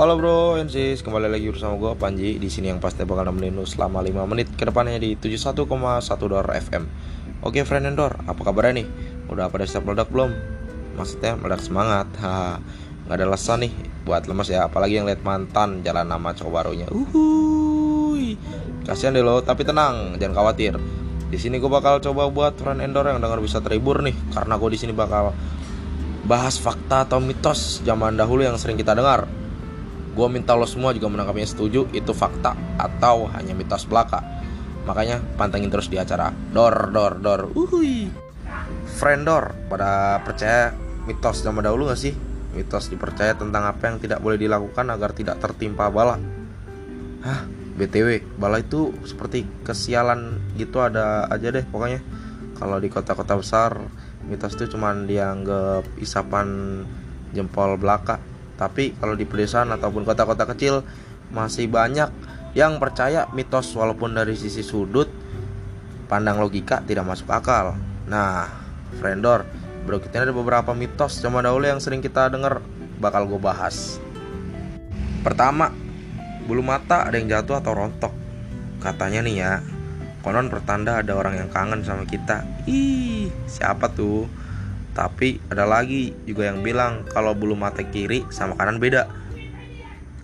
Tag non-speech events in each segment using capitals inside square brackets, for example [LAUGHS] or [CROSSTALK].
Halo bro, NCS kembali lagi bersama gue Panji di sini yang pasti bakal nemenin lu selama 5 menit ke depannya di 71,1 Dor FM. Oke friend and apa kabarnya nih? Udah pada siap meledak belum? Maksudnya meledak semangat. Haha. Nggak ada alasan nih buat lemes ya, apalagi yang lihat mantan jalan nama cowok barunya. Uhuy. Kasihan deh lo, tapi tenang, jangan khawatir. Di sini gue bakal coba buat friend and Dor yang denger bisa terhibur nih, karena gue di sini bakal bahas fakta atau mitos zaman dahulu yang sering kita dengar Gue minta lo semua juga menangkapnya setuju itu fakta atau hanya mitos belaka. Makanya pantengin terus di acara Dor Dor Dor. Uhui. Friend Dor, pada percaya mitos zaman dahulu gak sih? Mitos dipercaya tentang apa yang tidak boleh dilakukan agar tidak tertimpa bala. Hah, BTW, bala itu seperti kesialan gitu ada aja deh pokoknya. Kalau di kota-kota besar, mitos itu cuman dianggap isapan jempol belaka tapi kalau di pedesaan ataupun kota-kota kecil masih banyak yang percaya mitos walaupun dari sisi sudut pandang logika tidak masuk akal. Nah, friendor, bro kita ada beberapa mitos zaman dahulu yang sering kita dengar bakal gue bahas. Pertama, bulu mata ada yang jatuh atau rontok. Katanya nih ya, konon pertanda ada orang yang kangen sama kita. Ih, siapa tuh? Tapi ada lagi juga yang bilang kalau bulu mata kiri sama kanan beda.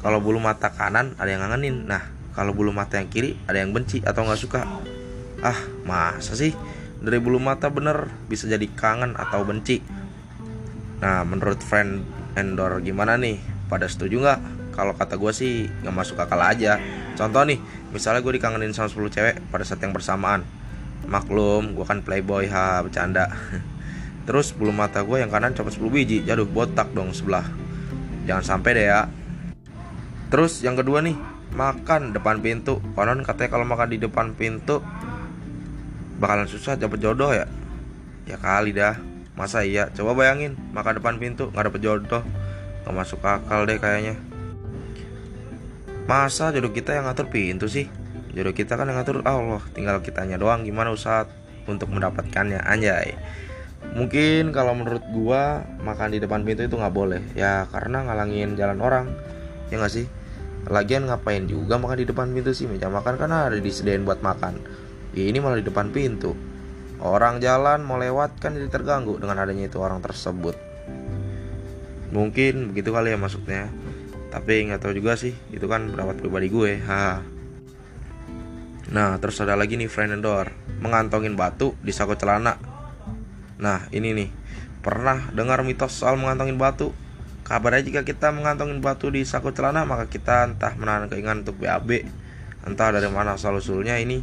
Kalau bulu mata kanan ada yang ngangenin. Nah, kalau bulu mata yang kiri ada yang benci atau nggak suka. Ah, masa sih? Dari bulu mata bener bisa jadi kangen atau benci. Nah, menurut friend Endor gimana nih? Pada setuju nggak? Kalau kata gue sih nggak masuk akal aja. Contoh nih, misalnya gue dikangenin sama 10 cewek pada saat yang bersamaan. Maklum, gue kan playboy, ha, bercanda. [LAUGHS] Terus bulu mata gue yang kanan copot 10 biji Jatuh botak dong sebelah. Jangan sampai deh ya. Terus yang kedua nih Makan depan pintu. Konon katanya kalau makan di depan pintu Bakalan susah dapet jodoh ya. Ya kali dah. Masa iya? Coba bayangin Makan depan pintu nggak dapet jodoh. Gak masuk akal deh kayaknya. Masa jodoh kita yang ngatur pintu sih? Jodoh kita kan yang ngatur Allah. Tinggal kitanya doang gimana usaha untuk mendapatkannya. Anjay mungkin kalau menurut gua makan di depan pintu itu nggak boleh. Ya karena ngalangin jalan orang. Ya nggak sih? Lagian ngapain juga makan di depan pintu sih? Meja makan kan ada disediain buat makan. Ini malah di depan pintu. Orang jalan mau lewat kan jadi terganggu dengan adanya itu orang tersebut. Mungkin begitu kali ya maksudnya tapi nggak tahu juga sih itu kan pendapat pribadi gue ha nah terus ada lagi nih friend and door. Mengantongin batu di saku celana Nah ini nih. Pernah dengar mitos soal mengantongin batu? Kabarnya jika kita mengantongin batu di saku celana Maka kita entah menahan keinginan untuk BAB Entah dari mana asal usulnya ini.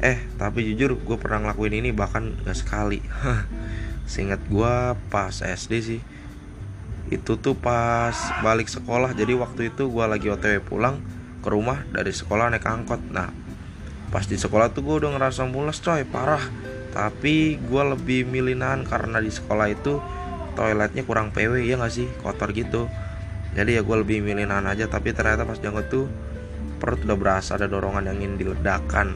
Eh tapi jujur gue pernah ngelakuin ini bahkan gak sekali. [LAUGHS] Seingat gue pas SD sih. Itu tuh pas balik sekolah. Jadi waktu itu gue lagi otw pulang ke rumah dari sekolah naik angkot. Nah pas di sekolah tuh gue udah ngerasa mules coy. Parah tapi gue lebih milih nahan karena di sekolah itu toiletnya kurang PW ya gak sih? Kotor gitu. Jadi ya gue lebih milih nahan aja. Tapi ternyata pas jangkut tuh perut udah berasa ada dorongan yang ingin diledakan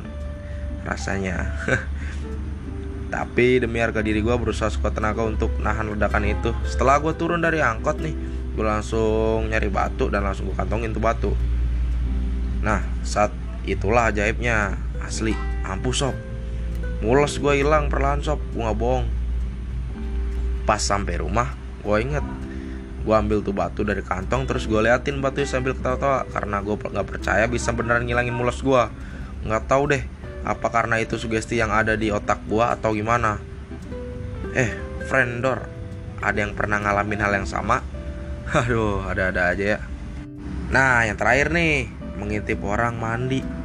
rasanya. [LAUGHS] Tapi demi harga diri gue berusaha sekuat tenaga untuk nahan ledakan itu. Setelah gue turun dari angkot nih gue langsung nyari batu dan langsung gue kantongin tuh batu. Nah saat itulah ajaibnya. Asli ampuh sob mules gue hilang perlahan sob gue nggak bohong. Pas sampai rumah gue inget. Gue ambil tuh batu dari kantong terus gue liatin batu sambil ketawa-tawa. Karena gue nggak percaya bisa beneran ngilangin mules gue nggak tahu deh apa karena itu sugesti yang ada di otak gue atau gimana. Eh friendor ada yang pernah ngalamin hal yang sama? [LAUGHS] Aduh ada-ada aja ya. Nah yang terakhir nih mengintip orang mandi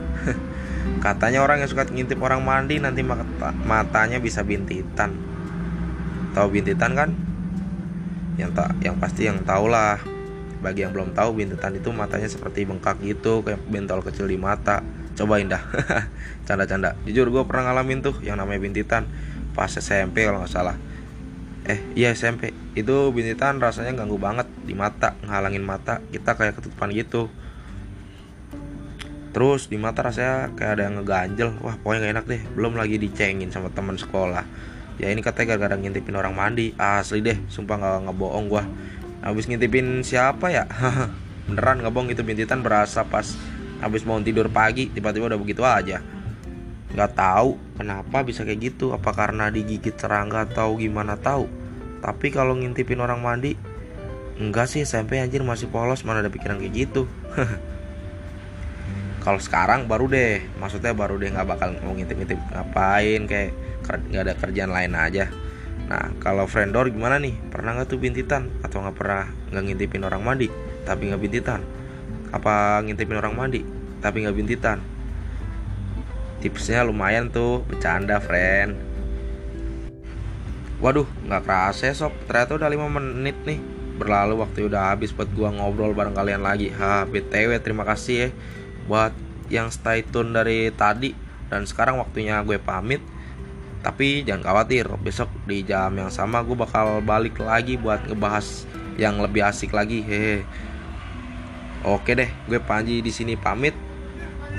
Katanya orang yang suka ngintip orang mandi nanti mata, matanya bisa bintitan. Tahu bintitan kan? Yang tak yang pasti yang tahu lah. Bagi yang belum tahu bintitan itu matanya seperti bengkak gitu kayak bentol kecil di mata. Cobain dah. [LAUGHS] Canda-canda. Jujur gue pernah ngalamin tuh yang namanya bintitan pas SMP kalau nggak salah. Eh iya SMP itu bintitan rasanya ganggu banget di mata ngalangin mata kita kayak ketutupan gitu terus di mata rasanya kayak ada yang ngeganjel. Wah pokoknya gak enak deh. Belum lagi dicengin sama teman sekolah. Ya ini katanya gara-gara ngintipin orang mandi. Asli deh sumpah gak ngebohong gua. Habis ngintipin siapa ya? [LAUGHS] Beneran nggak bohong itu bintitan berasa pas habis mau tidur pagi tiba-tiba udah begitu aja. Nggak tahu kenapa bisa kayak gitu. Apa karena digigit serangga atau gimana tahu. Tapi kalau ngintipin orang mandi enggak sih SMP anjir masih polos mana ada pikiran kayak gitu [LAUGHS] kalau sekarang baru deh maksudnya baru deh nggak bakal mau ngintip-ngintip ngapain kayak nggak ada kerjaan lain aja. Nah kalau friendor gimana nih? Pernah nggak tuh bintitan? Atau nggak pernah nggak ngintipin orang mandi tapi nggak bintitan? Apa ngintipin orang mandi tapi nggak bintitan? Tipsnya lumayan tuh bercanda friend. Waduh nggak kerasa sob. Ternyata udah 5 menit nih. Berlalu waktu udah habis buat gua ngobrol bareng kalian lagi. Ha btw terima kasih ya buat yang stay tune dari tadi. Dan sekarang waktunya gue pamit. Tapi jangan khawatir besok di jam yang sama gue bakal balik lagi buat ngebahas yang lebih asik lagi. Hehe. Oke deh gue Panji di sini pamit.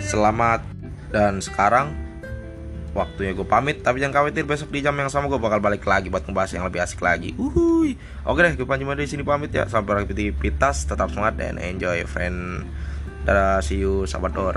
Selamat. Dan sekarang waktunya gue pamit. Tapi jangan khawatir besok di jam yang sama gue bakal balik lagi buat ngebahas yang lebih asik lagi. Uhui oke deh gue Panji di sini pamit ya. Sampai beraktivitas tetap semangat dan enjoy friend dadah see you sahabat dor